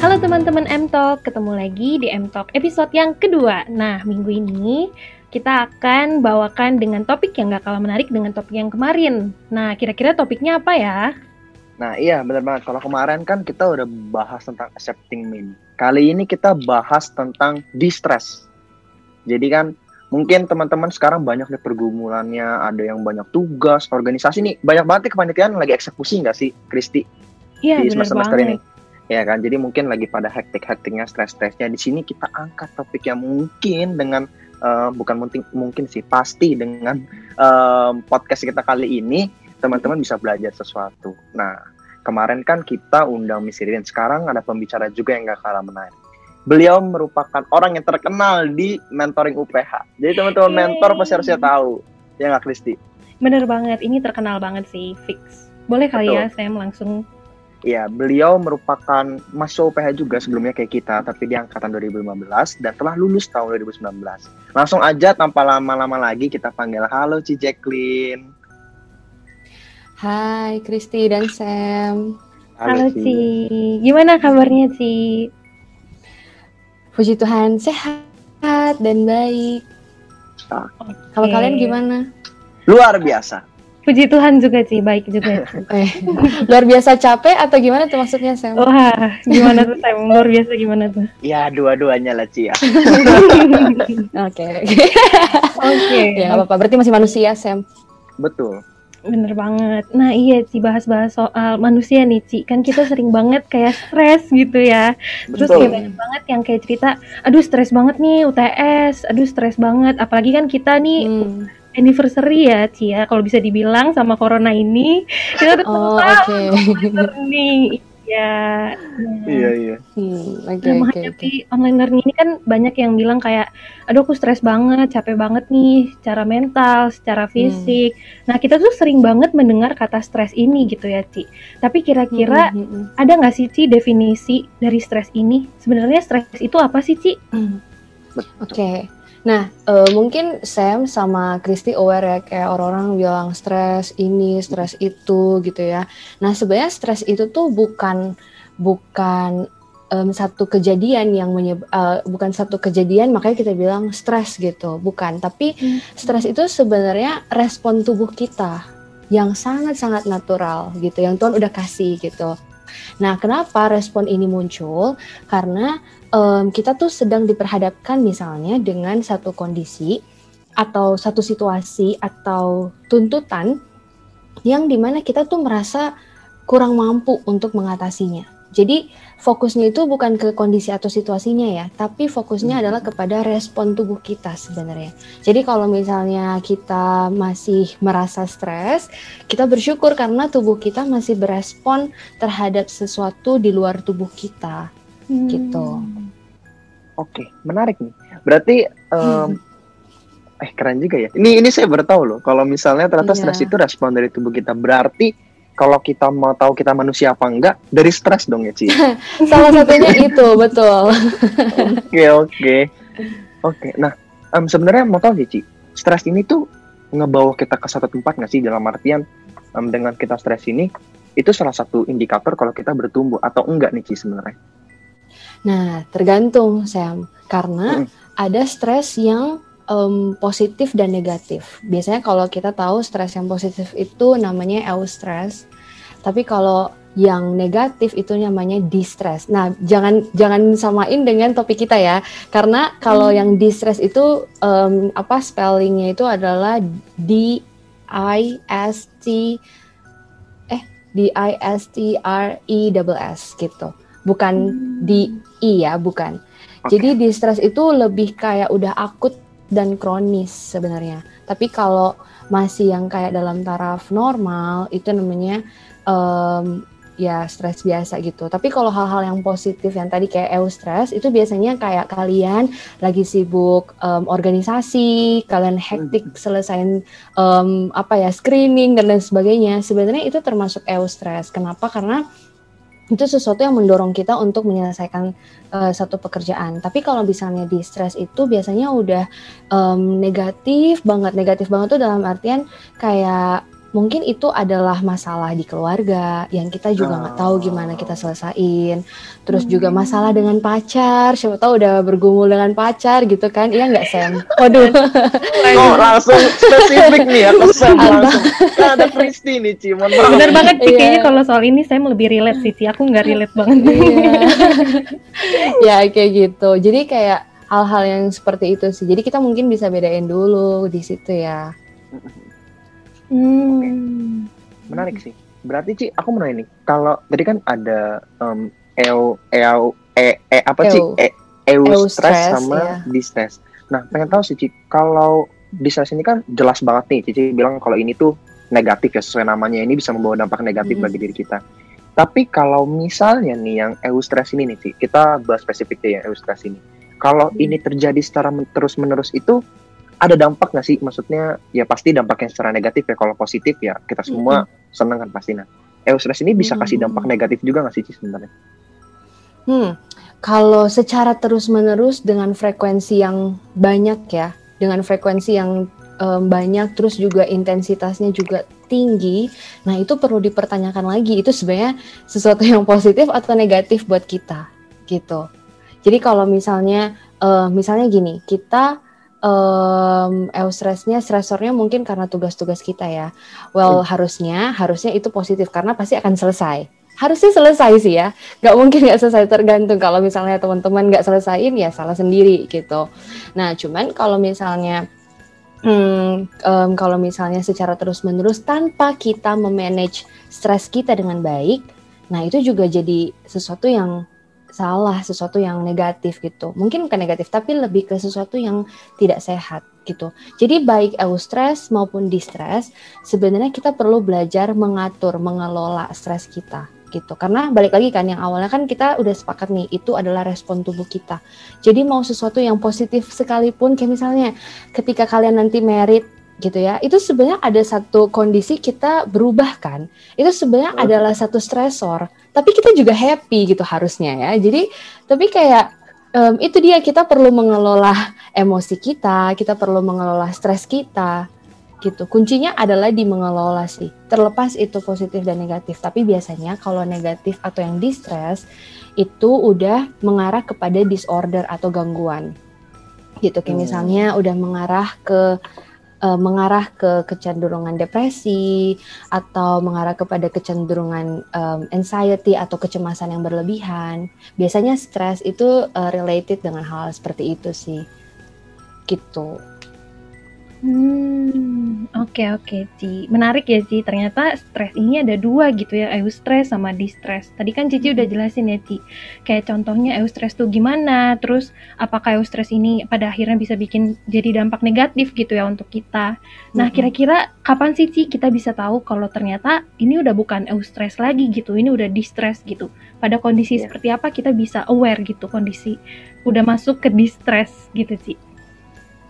Halo teman-teman M-Talk, ketemu lagi di M-Talk episode yang kedua. Nah, minggu ini kita akan bawakan dengan topik yang gak kalah menarik dengan topik yang kemarin. Nah, kira-kira topiknya apa ya? Nah iya benar banget. Kalau kemarin kan kita udah bahas tentang accepting me. Kali ini kita bahas tentang distress. Jadi kan mungkin teman-teman sekarang banyak nih pergumulannya, ada yang banyak tugas, organisasi nih banyak banget nih kepanitiaan lagi eksekusi nggak sih, Kristi? Iya, di benar semester banget. ini. Ya kan, jadi mungkin lagi pada hektik-hektiknya, stres-stresnya. Di sini kita angkat topik yang mungkin dengan eh, bukan mungkin mungkin sih pasti dengan eh, podcast kita kali ini teman-teman bisa belajar sesuatu. Nah kemarin kan kita undang Miss Irin, sekarang ada pembicara juga yang gak kalah menarik. Beliau merupakan orang yang terkenal di mentoring UPH. Jadi teman-teman mentor pasti harusnya tahu. Ya nggak Kristi? Bener banget, ini terkenal banget sih, fix. Boleh kali Betul. ya, saya langsung Ya, beliau merupakan mahasiswa UPH juga sebelumnya kayak kita, tapi di angkatan 2015 dan telah lulus tahun 2019. Langsung aja tanpa lama-lama lagi kita panggil halo Ci Jacqueline. Hai Kristi dan Sam. Halo, Ci. Gimana kabarnya, Ci? Puji Tuhan sehat dan baik. Kalau Oke. kalian gimana? Luar biasa. Puji Tuhan juga, Ci. Baik juga, Ci. Eh, luar biasa capek atau gimana tuh maksudnya Sam? Wah, gimana tuh, Sam? Luar biasa gimana tuh? Ya, dua-duanya lah Ci ya. Oke. oke. Oke. ya apa-apa. Berarti masih manusia Sam. Betul. Bener banget. Nah iya Ci, bahas-bahas soal manusia nih Ci. Kan kita sering banget kayak stres gitu ya. Terus Betul. kayak banyak banget yang kayak cerita, aduh stres banget nih UTS, aduh stres banget. Apalagi kan kita nih Hmm. Anniversary ya Ci ya. Kalau bisa dibilang sama corona ini, kita udah Oh tahun nih. Ya. Iya, iya. Hmm, Oke Nah, oke oke. menghadapi online learning ini kan banyak yang bilang kayak, aduh aku stres banget, capek banget nih, secara mental, secara fisik. Nah, kita tuh sering banget mendengar kata stres ini gitu ya, Ci. Tapi kira-kira Hmm, hmm, hmm. ada nggak sih, Ci, definisi dari stres ini? Sebenarnya stres itu apa sih, Ci? Betul. Oke. Nah, eh, mungkin Sam sama Kristi aware ya kayak orang-orang bilang stres ini, stres itu gitu ya. Nah, sebenarnya stres itu tuh bukan bukan em, satu kejadian yang menyeb eh, bukan satu kejadian makanya kita bilang stres gitu, bukan. Tapi stres itu sebenarnya respon tubuh kita yang sangat-sangat natural gitu, yang Tuhan udah kasih gitu. Nah, kenapa respon ini muncul? Karena em, kita tuh sedang diperhadapkan misalnya dengan satu kondisi atau satu situasi atau tuntutan yang di mana kita tuh merasa kurang mampu untuk mengatasinya. Jadi fokusnya itu bukan ke kondisi atau situasinya ya, tapi fokusnya Hmm. adalah kepada respon tubuh kita sebenarnya. Jadi kalau misalnya kita masih merasa stres, kita bersyukur karena tubuh kita masih berespon terhadap sesuatu di luar tubuh kita. Gitu. Oke, menarik nih. Berarti em, Hmm. eh keren juga ya. Ini ini saya baru tahu loh. Kalau misalnya ternyata Iya. stres itu respon dari tubuh kita. Berarti kalau kita mau tahu kita manusia apa enggak dari stres dong ya, Ci. Salah satunya itu, betul. Oke, oke. Oke. Nah, em, sebenarnya mau tahu nih, Ci. Stres ini tuh ngebawa kita ke satu tempat nggak sih dalam artian em, dengan kita stres ini itu salah satu indikator kalau kita bertumbuh atau enggak nih, Ci sebenarnya. Nah, tergantung Sam, karena Mm. ada stres yang em, positif dan negatif. Biasanya kalau kita tahu stres yang positif itu namanya eustress, tapi kalau yang negatif itu namanya distress. Nah, jangan jangan samain dengan topik kita ya, karena kalau yang distress itu em, apa spellingnya itu adalah D I S T eh D I S T R E double S gitu, bukan di I ya, bukan. Oke. Jadi distress itu lebih kayak udah akut dan kronis sebenarnya. Tapi kalau masih yang kayak dalam taraf normal itu namanya em, ya stres biasa gitu. Tapi kalau hal-hal yang positif yang tadi kayak eustress itu biasanya kayak kalian lagi sibuk em, organisasi, kalian hektik selesain em, apa ya screening dan lain sebagainya. Sebenarnya itu termasuk eustress. Kenapa? Karena itu sesuatu yang mendorong kita untuk menyelesaikan eh, satu pekerjaan. Tapi kalau misalnya di stres itu biasanya udah em, negatif banget, negatif banget tuh dalam artian kayak mungkin itu adalah masalah di keluarga yang kita juga nggak tahu gimana kita selesain. Terus juga masalah dengan pacar, siapa tahu udah bergumul dengan pacar gitu kan? Iya nggak Sam? Waduh. oh, langsung spesifik nih ya kesan langsung. Kan ada Kristi nih Ci, maaf. Bener banget Iya. kayaknya kalau soal ini saya lebih relate sih Ci, aku nggak relate banget. Iya. ya kayak gitu. Jadi kayak hal-hal yang seperti itu sih. Jadi kita mungkin bisa bedain dulu di situ ya. Hmm. Menarik sih. Berarti Ci, aku mau nanya nih, kalau tadi kan ada um, eu, eu, e, e, apa sih? Eu. E, eustress Eustress, sama iya. distress. Nah, pengen tahu sih Ci, kalau distress ini kan jelas banget nih, Cici bilang kalau ini tuh negatif ya sesuai namanya, ini bisa membawa dampak negatif Mhm. bagi diri kita. Tapi kalau misalnya nih yang eustress ini nih, Ci, kita bahas spesifik deh yang eustress ini. Kalau Hmm. ini terjadi secara men- terus-menerus itu ada dampak nggak sih? Maksudnya ya pasti dampaknya secara negatif ya. Kalau positif ya kita semua seneng kan pasti. Nah, eustress ini bisa kasih Hmm. dampak negatif juga nggak sih Ci sebenarnya? Hmm, kalau secara terus-menerus dengan frekuensi yang banyak ya, dengan frekuensi yang em, banyak, terus juga intensitasnya juga tinggi, nah itu perlu dipertanyakan lagi. Itu sebenarnya sesuatu yang positif atau negatif buat kita, gitu. Jadi kalau misalnya, eh, misalnya gini, kita em eustressnya, stresornya mungkin karena tugas-tugas kita ya. Well, harusnya, harusnya itu positif karena pasti akan selesai. Harusnya selesai sih ya, nggak mungkin nggak selesai tergantung kalau misalnya teman-teman nggak selesaiin ya salah sendiri gitu. Nah cuman kalau misalnya hmm, em, kalau misalnya secara terus-menerus tanpa kita memanage stres kita dengan baik, nah itu juga jadi sesuatu yang salah, sesuatu yang negatif gitu. Mungkin bukan negatif, tapi lebih ke sesuatu yang tidak sehat gitu. Jadi baik eustress maupun distress, sebenarnya kita perlu belajar mengatur, mengelola stres kita gitu. Karena balik lagi kan yang awalnya kan kita udah sepakat nih itu adalah respon tubuh kita. Jadi mau sesuatu yang positif sekalipun kayak misalnya ketika kalian nanti merit gitu ya, itu sebenarnya ada satu kondisi kita berubah kan. Itu sebenarnya Betul. adalah satu stresor, tapi kita juga happy gitu harusnya ya. Jadi tapi kayak em, itu dia kita perlu mengelola emosi kita, kita perlu mengelola stres kita gitu. Kuncinya adalah di mengelola sih. Terlepas itu positif dan negatif, tapi biasanya kalau negatif atau yang distress itu udah mengarah kepada disorder atau gangguan. Gitu kayak Hmm. misalnya udah mengarah ke eh, mengarah ke kecenderungan depresi atau mengarah kepada kecenderungan em, anxiety atau kecemasan yang berlebihan. Biasanya stres itu eh, related dengan hal seperti itu sih. Gitu. Hmm, oke oke Ci. Menarik ya Ci. Ternyata stres ini ada dua gitu ya, eustress sama distress. Tadi kan Cici udah jelasin ya Ci. Kayak contohnya eustress tuh gimana, terus apakah eustress ini pada akhirnya bisa bikin jadi dampak negatif gitu ya untuk kita. Nah, Mm-mm. kira-kira kapan sih Ci kita bisa tahu kalau ternyata ini udah bukan eustress lagi gitu, ini udah distress gitu. Pada kondisi Iya. seperti apa kita bisa aware gitu kondisi udah masuk ke distress gitu Ci.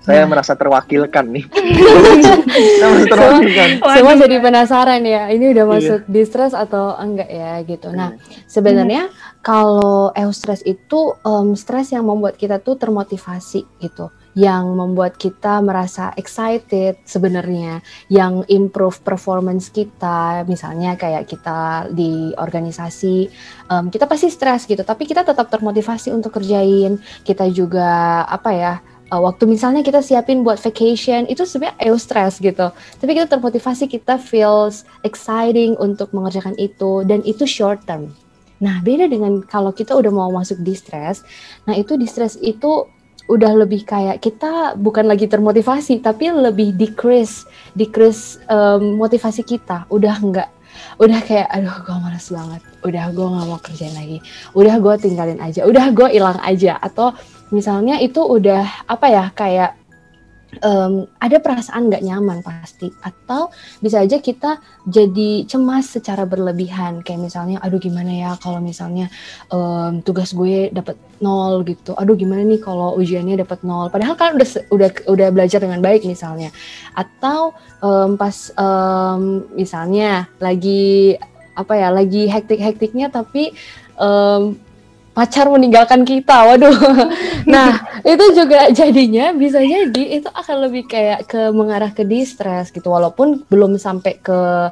Saya Nah. merasa terwakilkan nih. Saya merasa terwakilkan. Semua jadi penasaran ya, ini udah Iya. masuk distress atau enggak ya gitu. Nah, Hmm. sebenarnya kalau eustress itu em, stres yang membuat kita tuh termotivasi gitu, yang membuat kita merasa excited sebenarnya, yang improve performance kita, misalnya kayak kita di organisasi, em, kita pasti stres gitu, tapi kita tetap termotivasi untuk kerjain. Kita juga apa ya? Eh, waktu misalnya kita siapin buat vacation itu sebenarnya eustress gitu. Tapi kita termotivasi kita feels exciting untuk mengerjakan itu dan itu short term. Nah beda dengan kalau kita udah mau masuk distress nah itu distress itu udah lebih kayak kita bukan lagi termotivasi tapi lebih decrease decrease em, motivasi kita. Udah enggak udah kayak aduh gue malas banget. Udah gue nggak mau kerjain lagi. Udah gue tinggalin aja. Udah gue hilang aja. Atau misalnya itu udah apa ya kayak em, ada perasaan nggak nyaman pasti. Atau bisa aja kita jadi cemas secara berlebihan. Kayak misalnya aduh gimana ya kalau misalnya em, tugas gue dapat nol gitu. Aduh gimana nih kalau ujiannya dapat nol? Padahal kan udah udah udah belajar dengan baik misalnya. Atau em, pas em, misalnya lagi apa ya lagi hektik-hektiknya tapi em, pacar meninggalkan kita. Waduh. nah, itu juga jadinya bisa jadi itu akan lebih kayak ke mengarah ke distress gitu walaupun belum sampai ke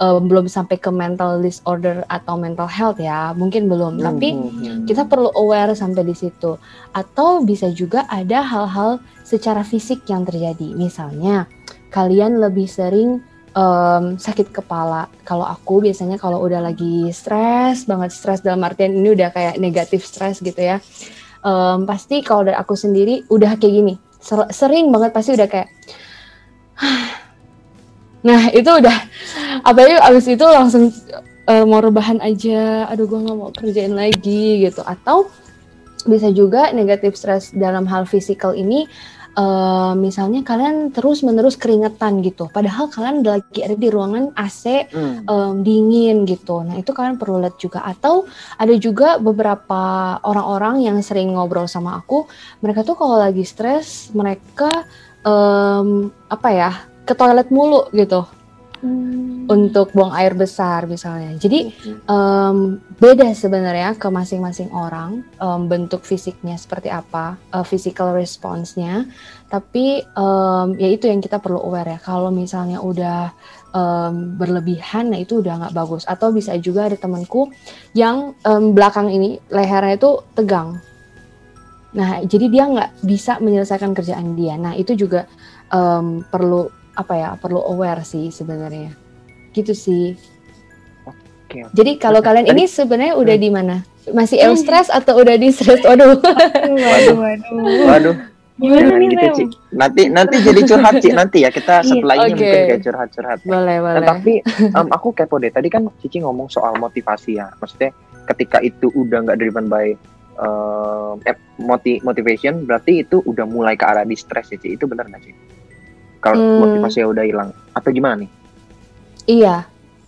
um, belum sampai ke mental disorder atau mental health ya. Mungkin belum, hmm, tapi hmm, hmm. kita perlu aware sampai di situ. Atau bisa juga ada hal-hal secara fisik yang terjadi. Misalnya, kalian lebih sering um, sakit kepala. Kalau aku biasanya kalau udah lagi stres banget stres dalam artian ini udah kayak negatif stres gitu ya. Um, pasti kalau dari aku sendiri udah kayak gini, ser sering banget pasti udah kayak Nah, itu udah apalagi abis itu langsung uh, mau rebahan aja, aduh gue nggak mau kerjain lagi gitu. Atau bisa juga negatif stres dalam hal fisikal ini uh, misalnya kalian terus menerus keringetan gitu, padahal kalian lagi ada di ruangan AC hmm. um, dingin gitu. Nah itu kalian perlu lihat juga. Atau ada juga beberapa orang-orang yang sering ngobrol sama aku, mereka tuh kalau lagi stres mereka um, apa ya ke toilet mulu gitu hmm. untuk buang air besar misalnya. Jadi um, beda sebenarnya ke masing-masing orang um, bentuk fisiknya seperti apa, uh, physical response-nya. Tapi um, ya itu yang kita perlu aware ya. Kalau misalnya udah um, berlebihan, nah itu udah nggak bagus. Atau bisa juga ada temanku yang um, belakang ini lehernya itu tegang. Nah, jadi dia nggak bisa menyelesaikan kerjaan dia. Nah, itu juga um, perlu apa ya perlu aware sih sebenarnya gitu sih Oke. Jadi kalau kalian ini sebenarnya udah hmm. di mana? Masih hmm. stress atau udah di stress? Waduh. Waduh, waduh. Waduh. Gimana nih, gitu, Ci. Nanti nanti jadi curhat, Ci. Nanti ya kita iya, setelah ini okay. mungkin kayak curhat-curhat. Boleh, boleh. Nah, tapi um, aku kepo deh. Tadi kan Cici ngomong soal motivasi ya. Maksudnya ketika itu udah nggak driven by um, motivation, berarti itu udah mulai ke arah distress ya, Ci. Itu benar nggak, sih? Kalau hmm. motivasinya udah hilang atau gimana nih iya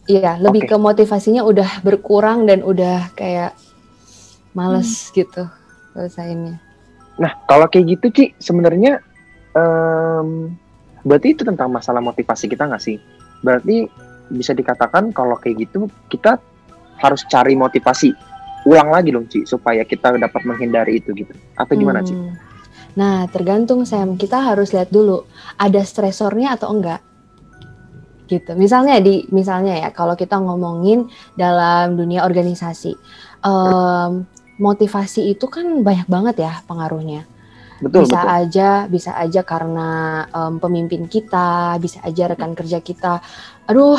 iya lebih okay. ke motivasinya udah berkurang dan udah kayak males hmm. gitu selesainya nah kalau kayak gitu Ci sebenarnya um, berarti itu tentang masalah motivasi kita nggak sih berarti bisa dikatakan kalau kayak gitu kita harus cari motivasi ulang lagi dong Ci supaya kita dapat menghindari itu gitu atau gimana hmm. Ci Nah, tergantung Sam, kita harus lihat dulu ada stresornya atau enggak. Gitu. Misalnya di misalnya ya kalau kita ngomongin dalam dunia organisasi, um, motivasi itu kan banyak banget ya pengaruhnya. Betul, bisa betul. aja bisa aja karena um, pemimpin kita, bisa aja rekan kerja kita. Aduh,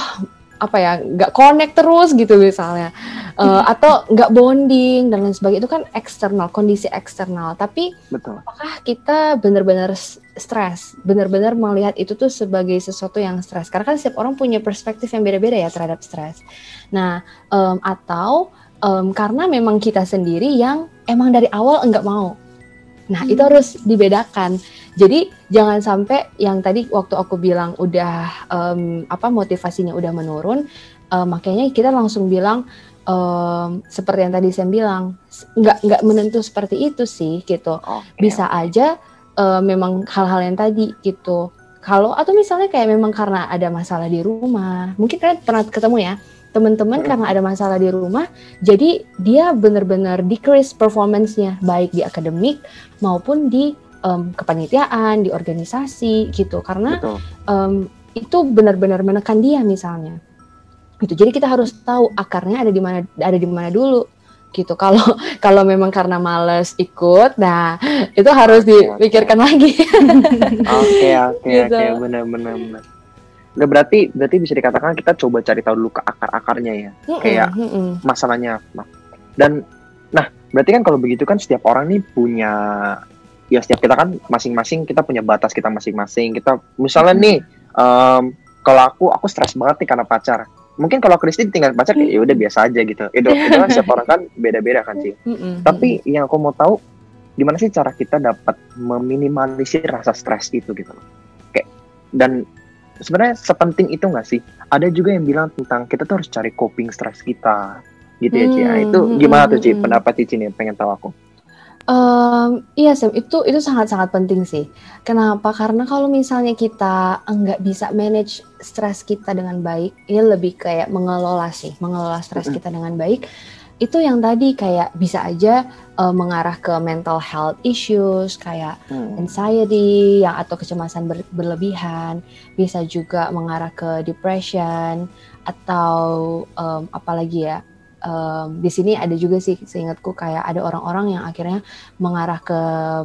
apa ya nggak connect terus gitu misalnya. Uh, atau nggak bonding dan lain sebagainya. Itu kan eksternal kondisi eksternal. Tapi Betul. apakah kita benar-benar stres? Benar-benar melihat itu tuh sebagai sesuatu yang stres? Karena kan setiap orang punya perspektif yang beda-beda ya terhadap stres. Nah um, atau um, karena memang kita sendiri yang emang dari awal enggak mau. Nah, hmm. itu harus dibedakan. Jadi jangan sampai yang tadi waktu aku bilang udah um, apa motivasinya udah menurun, uh, makanya kita langsung bilang um, seperti yang tadi saya bilang nggak nggak menentu seperti itu sih gitu. Okay. Bisa aja uh, memang hal-hal yang tadi gitu. Kalau atau misalnya kayak memang karena ada masalah di rumah, mungkin kalian pernah ketemu ya teman-teman hmm. karena ada masalah di rumah, jadi dia benar-benar decrease performance-nya baik di akademik maupun di um, kepanitiaan, di organisasi gitu. Karena um, itu benar-benar menekan dia misalnya. Gitu. Jadi kita harus tahu akarnya ada di mana ada di mana dulu gitu. Kalau kalau memang karena males ikut, nah itu harus dipikirkan okay. lagi. Oke oke gitu. oke benar-benar benar. Nggak berarti berarti bisa dikatakan kita coba cari tahu dulu ke akar-akarnya ya. Mm -mm, kayak mm -mm. masalahnya apa. Dan nah, berarti kan kalau begitu kan setiap orang nih punya ya setiap kita kan masing-masing kita punya batas kita masing-masing. Kita misalnya -hmm. nih um, kalau aku aku stres banget nih karena pacar. Mungkin kalau Kristi tinggal pacar ya udah biasa aja gitu. Itu itu kan setiap orang kan beda-beda kan sih. -hmm. Tapi yang aku mau tahu gimana sih cara kita dapat meminimalisir rasa stres itu gitu loh. Kayak dan sebenarnya sepenting itu nggak sih? Ada juga yang bilang tentang kita tuh harus cari coping stress kita, gitu ya, Ci. Nah, itu hmm, gimana tuh, Ci? Hmm, hmm. Pendapat Cici nih, pengen tahu aku. Um, iya Sam, itu itu sangat-sangat penting sih. Kenapa? Karena kalau misalnya kita nggak bisa manage stres kita dengan baik, ini lebih kayak mengelola sih, mengelola stres kita dengan baik. itu yang tadi kayak bisa aja uh, mengarah ke mental health issues kayak hmm. anxiety yang atau kecemasan ber, berlebihan, bisa juga mengarah ke depression atau um, apalagi ya um, di sini ada juga sih seingatku kayak ada orang-orang yang akhirnya mengarah ke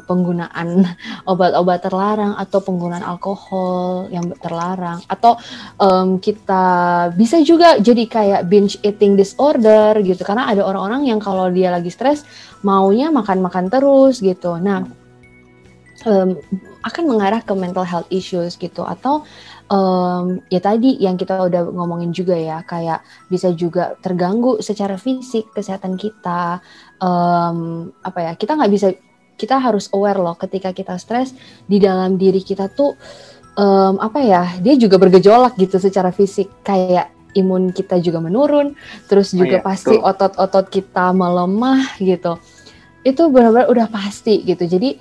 penggunaan obat-obat terlarang atau penggunaan alkohol yang terlarang. Atau um, kita bisa juga jadi kayak binge eating disorder gitu. Karena ada orang-orang yang kalau dia lagi stres maunya makan-makan terus gitu. Nah, um, akan mengarah ke mental health issues gitu. Atau um, ya tadi yang kita udah ngomongin juga ya kayak bisa juga terganggu secara fisik kesehatan kita. Um, apa ya kita nggak bisa kita harus aware loh ketika kita stres di dalam diri kita tuh um, apa ya dia juga bergejolak gitu secara fisik. Kayak imun kita juga menurun terus juga oh, iya, pasti otot-otot kita melemah gitu. Itu benar-benar udah pasti gitu. Jadi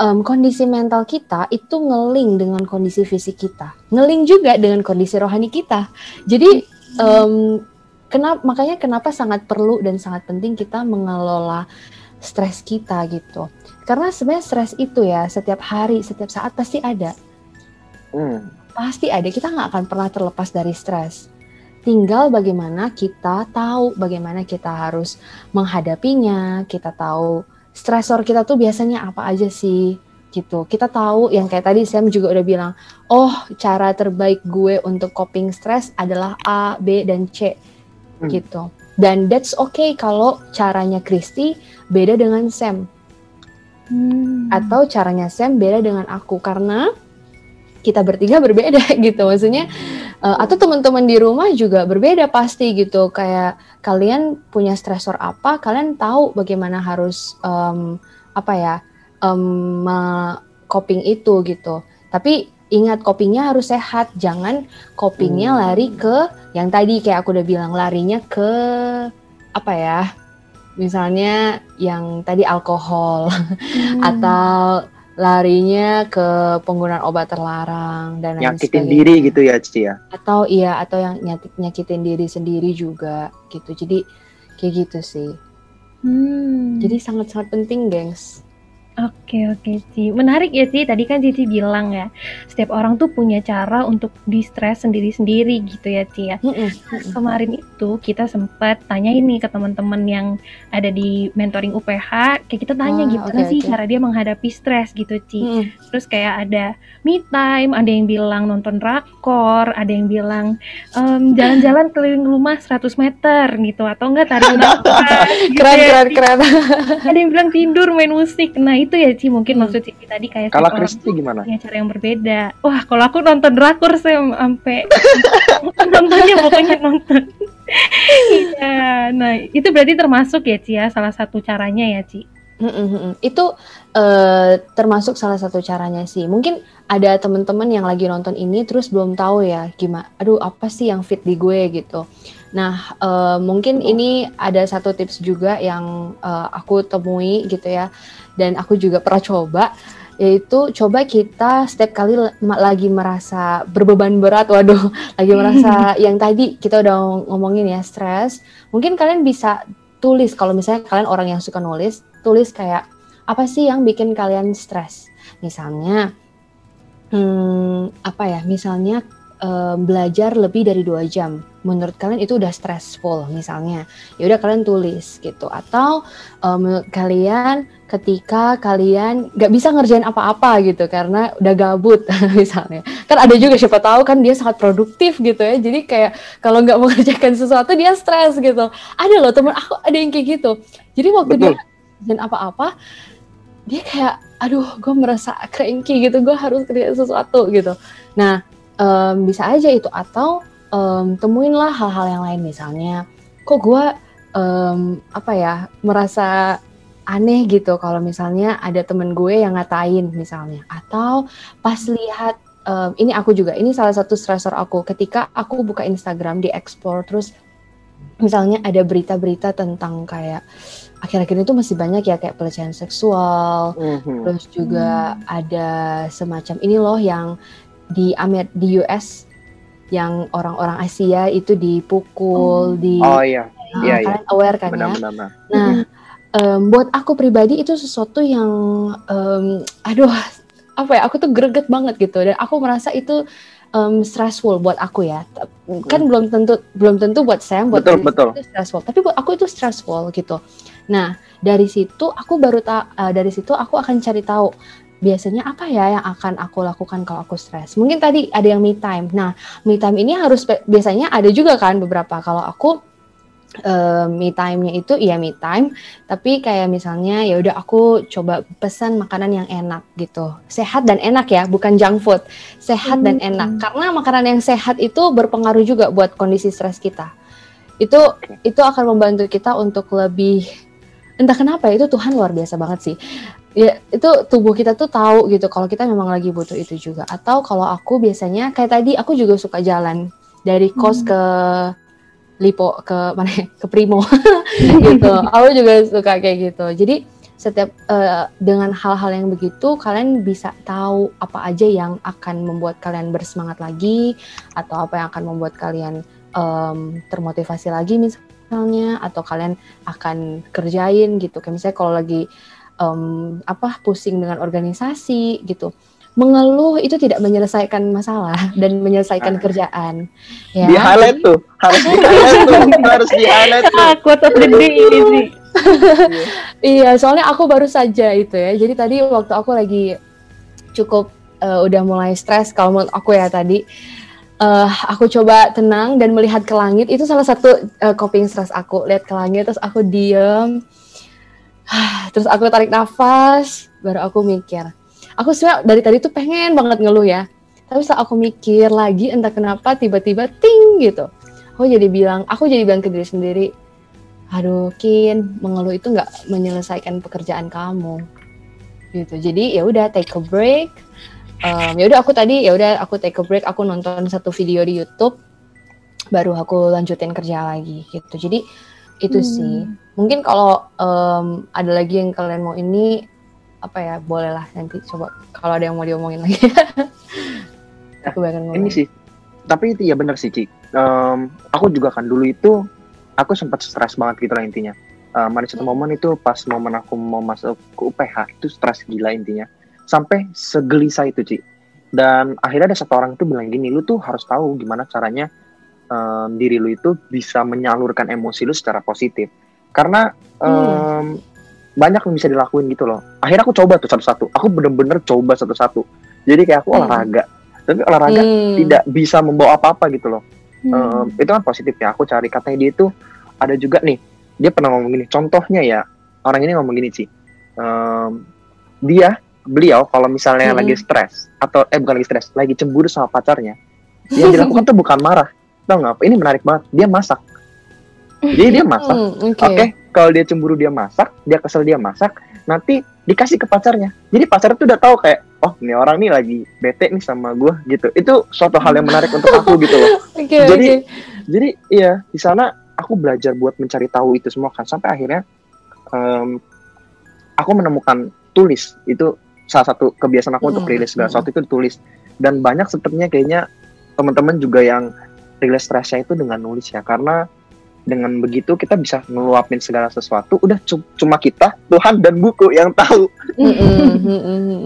um, kondisi mental kita itu ngeling dengan kondisi fisik kita, ngeling juga dengan kondisi rohani kita. Jadi um, kenapa makanya kenapa sangat perlu dan sangat penting kita mengelola stres kita gitu. Karena sebenarnya stres itu ya setiap hari, setiap saat pasti ada. Hmm. Pasti ada. Kita nggak akan pernah terlepas dari stres. Tinggal bagaimana kita tahu bagaimana kita harus menghadapinya, kita tahu stresor kita tuh biasanya apa aja sih gitu. Kita tahu yang kayak tadi Sam juga udah bilang, oh cara terbaik gue untuk coping stress adalah A, B, dan C hmm. gitu. Dan that's okay kalau caranya Kristi beda dengan Sam. Hmm. Atau caranya Sam beda dengan aku karena kita bertiga berbeda gitu maksudnya uh, atau teman-teman di rumah juga berbeda pasti gitu kayak kalian punya stresor apa kalian tahu bagaimana harus um, apa ya um, coping itu gitu tapi ingat copingnya harus sehat jangan copingnya hmm. lari ke yang tadi kayak aku udah bilang larinya ke apa ya misalnya yang tadi alkohol hmm. atau larinya ke penggunaan obat terlarang dan lain nyakitin diri gitu ya Ci ya? Atau iya atau yang nyakit nyakitin diri sendiri juga gitu. Jadi kayak gitu sih. Hmm. jadi sangat sangat penting gengs Oke oke Ci, menarik ya Ci. Tadi kan Cici bilang ya, setiap orang tuh punya cara untuk di-stress sendiri-sendiri gitu ya Ci ya. Nah, kemarin itu kita sempat tanya ini ke teman-teman yang ada di mentoring UPH, kayak kita tanya ah, gimana okay, sih okay. cara dia menghadapi stres gitu Ci. Mm. Terus kayak ada me time, ada yang bilang nonton rakor, ada yang bilang um, jalan-jalan keliling rumah 100 meter gitu atau enggak tarik nafas. gitu keren ya, keren keren. ada yang bilang tidur main musik. Nah itu ya Ci mungkin hmm. maksud Cici tadi kayak kalau Kristi gimana? Punya cara yang berbeda. Wah kalau aku nonton drakor saya sampai nontonnya pokoknya nonton. Iya, nah itu berarti termasuk ya Ci ya salah satu caranya ya Ci. Mm -hmm. Itu uh, termasuk salah satu caranya sih. Mungkin ada teman-teman yang lagi nonton ini terus belum tahu ya gimana. Aduh apa sih yang fit di gue gitu. Nah, uh, mungkin ini ada satu tips juga yang uh, aku temui gitu ya, dan aku juga pernah coba, yaitu coba kita setiap kali lagi merasa berbeban berat, waduh, lagi merasa yang tadi kita udah ngomongin ya stres, mungkin kalian bisa tulis kalau misalnya kalian orang yang suka nulis, tulis kayak apa sih yang bikin kalian stres? Misalnya, hmm, apa ya? Misalnya um, belajar lebih dari dua jam menurut kalian itu udah stressful misalnya ya udah kalian tulis gitu. Atau um, menurut kalian ketika kalian nggak bisa ngerjain apa-apa gitu karena udah gabut misalnya. Kan ada juga siapa tahu kan dia sangat produktif gitu ya. Jadi kayak kalau nggak mengerjakan sesuatu dia stres gitu. Ada loh temen aku ada yang kayak gitu. Jadi waktu Betul. dia dan apa-apa dia kayak aduh gue merasa cranky gitu. Gue harus kerja sesuatu gitu. Nah um, bisa aja itu. Atau um, temuinlah hal-hal yang lain misalnya kok gue um, apa ya merasa aneh gitu kalau misalnya ada temen gue yang ngatain misalnya atau pas lihat um, ini aku juga ini salah satu stressor aku ketika aku buka Instagram di explore terus misalnya ada berita-berita tentang kayak akhir-akhir itu masih banyak ya kayak pelecehan seksual mm-hmm. terus juga mm. ada semacam ini loh yang di Amer di US yang orang-orang Asia itu dipukul oh. di oh iya Nah, Iya, iya. kalian aware kan ya. benar-benar benar. Nah, em, buat aku pribadi itu sesuatu yang, em, aduh, apa ya? Aku tuh greget banget gitu, dan aku merasa itu em, stressful buat aku ya. Kan belum tentu belum tentu buat Sam, buat Betul, betul. itu stressful. Tapi buat aku itu stressful gitu. Nah, dari situ aku baru tak dari situ aku akan cari tahu biasanya apa ya yang akan aku lakukan kalau aku stres. Mungkin tadi ada yang me time. Nah, me time ini harus biasanya ada juga kan beberapa. Kalau aku eh, me time-nya itu iya me time, tapi kayak misalnya ya udah aku coba pesan makanan yang enak gitu. Sehat dan enak ya, bukan junk food. Sehat dan Hmm. enak. Karena makanan yang sehat itu berpengaruh juga buat kondisi stres kita. Itu itu akan membantu kita untuk lebih entah kenapa ya, itu Tuhan luar biasa banget sih. Ya, itu tubuh kita tuh tahu gitu kalau kita memang lagi butuh itu juga. Atau kalau aku biasanya kayak tadi aku juga suka jalan dari kos Hmm. ke Lipo ke mana ya? ke Primo gitu. Aku juga suka kayak gitu. Jadi setiap eh, dengan hal-hal yang begitu kalian bisa tahu apa aja yang akan membuat kalian bersemangat lagi atau apa yang akan membuat kalian em, termotivasi lagi misalnya atau kalian akan kerjain gitu. Kayak misalnya kalau lagi em, apa pusing dengan organisasi gitu. Mengeluh itu tidak menyelesaikan masalah dan menyelesaikan Ah. kerjaan. Ya. Di highlight tuh, harus di highlight tuh, harus di highlight tuh. Day ini sih. Iya, soalnya aku baru saja itu ya. Jadi tadi waktu aku lagi cukup eh, udah mulai stres kalau menurut aku ya tadi eh, aku coba tenang dan melihat ke langit itu salah satu eh, coping stres aku. Lihat ke langit terus aku diem. Terus aku tarik nafas, baru aku mikir. Aku sebenarnya dari tadi tuh pengen banget ngeluh ya. Tapi setelah aku mikir lagi entah kenapa tiba-tiba ting gitu. Aku jadi bilang, aku jadi bilang ke diri sendiri, aduh Kin mengeluh itu nggak menyelesaikan pekerjaan kamu gitu jadi ya udah take a break Em, ya udah aku tadi ya udah aku take a break aku nonton satu video di YouTube baru aku lanjutin kerja lagi gitu jadi itu Hmm. sih mungkin kalau em, ada lagi yang kalian mau ini apa ya bolehlah nanti coba kalau ada yang mau diomongin lagi aku bakal ngomong Ini sih, tapi itu ya benar sih, Ci. Em, aku juga kan dulu itu, aku sempat stres banget gitu lah intinya. Em, ada satu momen itu pas momen aku mau masuk ke UPH, itu stres gila intinya. Sampai segelisah itu, Ci. Dan akhirnya ada satu orang itu bilang gini, lu tuh harus tahu gimana caranya em, diri lu itu bisa menyalurkan emosi lu secara positif. Karena em, banyak yang bisa dilakuin gitu loh. Akhirnya aku coba tuh satu-satu. Aku bener-bener coba satu-satu. Jadi kayak aku Hmm. olahraga. Tapi olahraga Hmm. tidak bisa membawa apa-apa gitu loh. Hmm. Em, itu kan positif ya. Aku cari katanya dia itu ada juga nih. Dia pernah ngomong gini. Contohnya ya orang ini ngomong gini sih. Em, dia beliau kalau misalnya Mm-mm. lagi stres atau eh bukan lagi stres, lagi cemburu sama pacarnya, yang dilakukan tuh bukan marah. Tahu nggak? apa? Ini menarik banget. Dia masak. Jadi dia masak. Hmm, Oke, kalau dia cemburu dia masak, dia kesel dia masak, nanti dikasih ke pacarnya. Jadi pacar tuh udah tahu kayak, oh ini orang nih lagi bete nih sama gue gitu. Itu suatu hal yang menarik untuk aku gitu loh. Oke, Jadi, oke. Jadi iya di sana aku belajar buat mencari tahu itu semua kan sampai akhirnya em, aku menemukan tulis itu salah satu kebiasaan aku untuk Hmm, rilis segala hmm. sesuatu itu tulis dan banyak sepertinya kayaknya teman-teman juga yang rilis stresnya itu dengan nulis ya. Karena dengan begitu kita bisa ngeluapin segala sesuatu udah cu- cuma kita Tuhan dan buku yang tahu.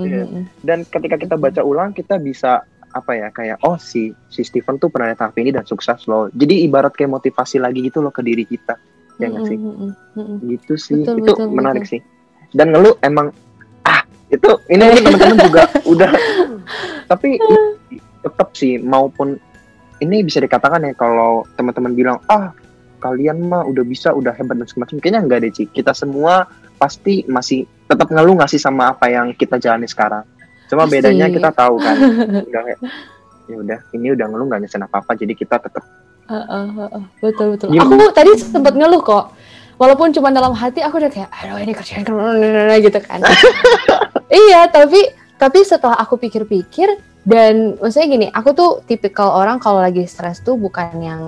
Iya. dan ketika kita baca ulang kita bisa apa ya kayak oh si si Stephen tuh pernah tahap ini dan sukses loh. Jadi ibarat kayak motivasi lagi gitu loh ke diri kita ya nggak sih? Gitu sih. Betul, itu betul, menarik sih. Dan ngeluh emang ah itu ini teman-teman juga udah. Tapi tetap sih maupun ini bisa dikatakan ya kalau teman-teman bilang ah kalian mah udah bisa udah hebat dan semacam kayaknya enggak deh Ci kita semua pasti masih tetap ngeluh nggak sih sama apa yang kita jalani sekarang cuma Pasti. bedanya kita tahu kan udah kayak ya udah ini udah ngeluh nggak nyesen apa apa jadi kita tetap Uh, uh, uh, uh. betul betul. Gimana? Aku tadi sempat ngeluh kok. Walaupun cuma dalam hati aku udah kayak, aduh ini kerjaan gitu kan. iya, tapi tapi setelah aku pikir-pikir dan maksudnya gini, aku tuh tipikal orang kalau lagi stres tuh bukan yang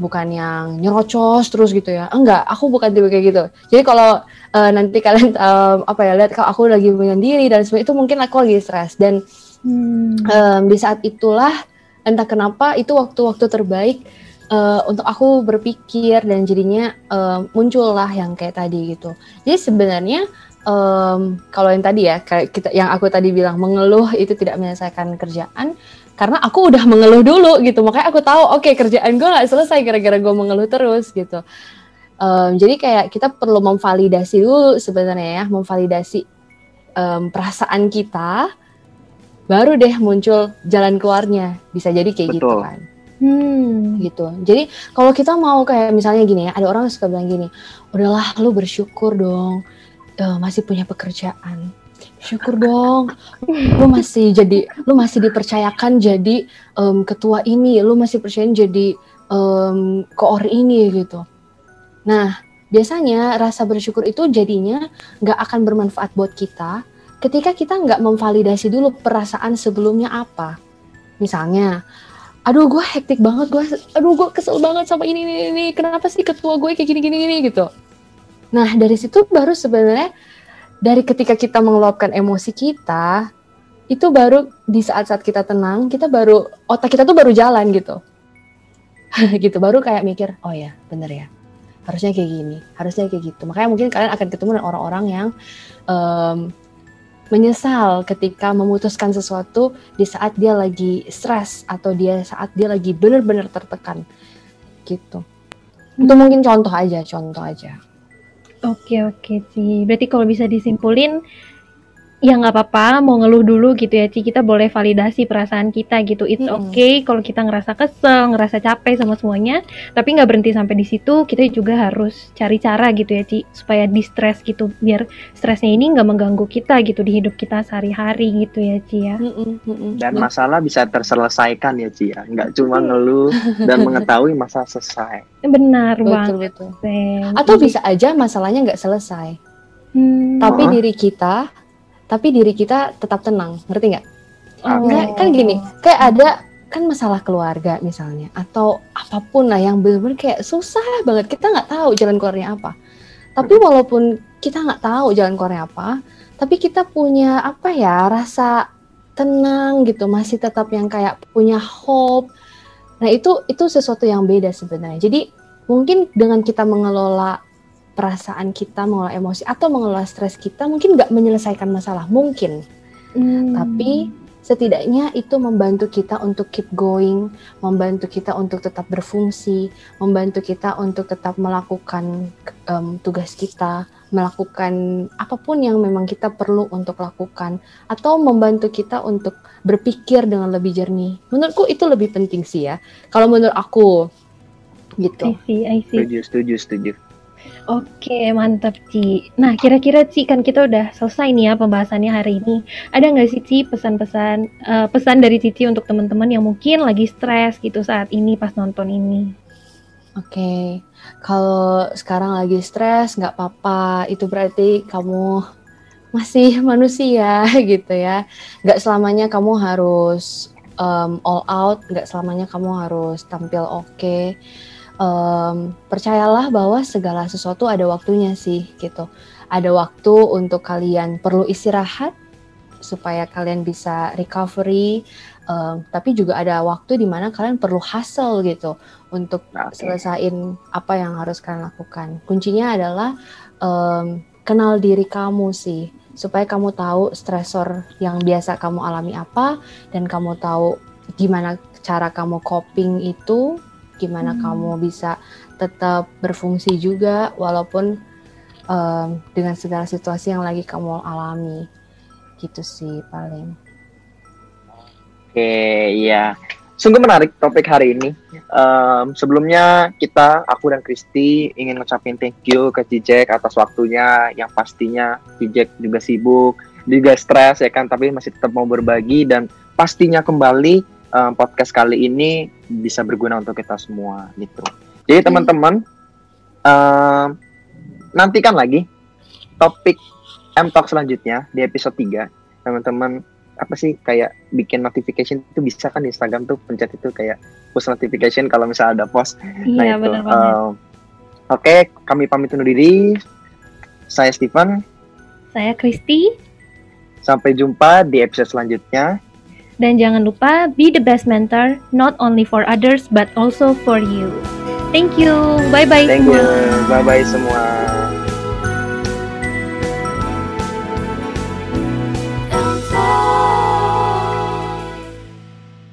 bukan yang nyerocos terus gitu ya. Enggak, aku bukan tipe kayak gitu. Jadi kalau eh, nanti kalian em, apa ya lihat kalau aku lagi menyendiri dan sebagainya itu mungkin aku lagi stres dan Hmm. Em, di saat itulah entah kenapa itu waktu-waktu terbaik uh, untuk aku berpikir dan jadinya uh, muncullah yang kayak tadi gitu. Jadi sebenarnya um, kalau yang tadi ya kayak kita yang aku tadi bilang mengeluh itu tidak menyelesaikan kerjaan karena aku udah mengeluh dulu gitu. Makanya aku tahu oke okay, kerjaan gue nggak selesai gara-gara gue mengeluh terus gitu. Um, jadi kayak kita perlu memvalidasi dulu sebenarnya ya memvalidasi um, perasaan kita baru deh muncul jalan keluarnya. Bisa jadi kayak gitu Betul. gitu kan. Hmm, gitu. Jadi kalau kita mau kayak misalnya gini ya, ada orang suka bilang gini, udahlah lu bersyukur dong, uh, masih punya pekerjaan. Syukur dong. Lu masih jadi lu masih dipercayakan jadi um, ketua ini. Lu masih percaya jadi um, koor ini gitu. Nah biasanya rasa bersyukur itu jadinya nggak akan bermanfaat buat kita ketika kita nggak memvalidasi dulu perasaan sebelumnya apa. Misalnya aduh gue hektik banget gue aduh gue kesel banget sama ini ini ini. Kenapa sih ketua gue kayak gini gini gini gitu nah dari situ baru sebenarnya dari ketika kita mengeluapkan emosi kita itu baru di saat-saat kita tenang kita baru otak kita tuh baru jalan gitu. Gitu baru kayak mikir oh ya bener ya. Harusnya kayak gini harusnya kayak gitu. Makanya mungkin kalian akan ketemu dengan orang-orang yang um, menyesal ketika memutuskan sesuatu di saat dia lagi stres atau dia saat dia lagi benar-benar tertekan. Gitu. Itu mungkin contoh aja contoh aja Oke oke sih. Berarti kalau bisa disimpulin ya nggak apa-apa mau ngeluh dulu gitu ya Ci. Kita boleh validasi perasaan kita gitu. It's hmm. okay kalau kita ngerasa kesel ngerasa capek sama semuanya tapi nggak berhenti sampai di situ. Kita juga harus cari cara gitu ya Ci supaya di stres gitu biar stresnya ini nggak mengganggu kita gitu di hidup kita sehari-hari gitu ya Ci ya. Dan masalah bisa terselesaikan ya Ci ya. Nggak cuma ngeluh dan mengetahui masalah selesai. Benar betul, banget betul. atau bisa aja masalahnya nggak selesai. Hmm. tapi diri kita tapi diri kita tetap tenang ngerti nggak? Oh. kan gini kayak ada kan masalah keluarga misalnya atau apa pun lah yang benar-benar kayak susah banget kita nggak tahu jalan keluarnya apa. Tapi walaupun kita nggak tahu jalan keluarnya apa tapi kita punya apa ya rasa tenang gitu masih tetap yang kayak punya hope. Nah itu itu sesuatu yang beda sebenarnya. Jadi mungkin dengan kita mengelola perasaan kita, mengelola emosi atau mengelola stres kita mungkin nggak menyelesaikan masalah, mungkin. Hmm. Tapi setidaknya itu membantu kita untuk keep going, membantu kita untuk tetap berfungsi, membantu kita untuk tetap melakukan um, tugas kita, melakukan apa pun yang memang kita perlu untuk lakukan, atau membantu kita untuk berpikir dengan lebih jernih. Menurutku itu lebih penting sih ya. Kalau menurut aku, gitu. I see, I see. Setuju, setuju, setuju. Oke, mantap Ci. Nah, kira-kira Ci kan kita udah selesai nih ya pembahasannya hari ini. Ada nggak sih Ci pesan-pesan uh, pesan dari Cici untuk teman-teman yang mungkin lagi stres gitu saat ini pas nonton ini? Oke, kalau sekarang lagi stres nggak apa-apa. Itu berarti kamu masih manusia gitu ya. Nggak selamanya kamu harus um, all out, nggak selamanya kamu harus tampil oke. Okay um, percayalah bahwa segala sesuatu ada waktunya sih gitu. Ada waktu untuk kalian perlu istirahat supaya kalian bisa recovery, um, tapi juga ada waktu di mana kalian perlu hustle gitu untuk okay. selesain apa yang harus kalian lakukan. Kuncinya adalah um, kenal diri kamu sih supaya kamu tahu stresor yang biasa kamu alami apa dan kamu tahu gimana cara kamu coping itu gimana hmm. kamu bisa tetap berfungsi juga walaupun um, dengan segala situasi yang lagi kamu alami. Gitu sih paling. Oke iya. Sungguh menarik topik hari ini. Um, sebelumnya kita aku dan Kristi ingin ngucapin thank you ke Cijek atas waktunya yang pastinya Cijek juga sibuk juga stres ya kan? Tapi masih tetap mau berbagi dan pastinya kembali um, podcast kali ini bisa berguna untuk kita semua gitu. Jadi teman-teman um, nantikan lagi topik M Talk selanjutnya di episode 3. Teman-teman apa sih kayak bikin notification itu bisa kan di Instagram tuh pencet itu kayak push notification kalau misalnya ada post. Iya, nah itu. Um, Oke, okay, kami pamit undur diri. Saya Steven. Saya Kristi. Sampai jumpa di episode selanjutnya. Dan jangan lupa be the best mentor, not only for others but also for you. Thank you. Bye bye Thank semua. you. Bye bye semua.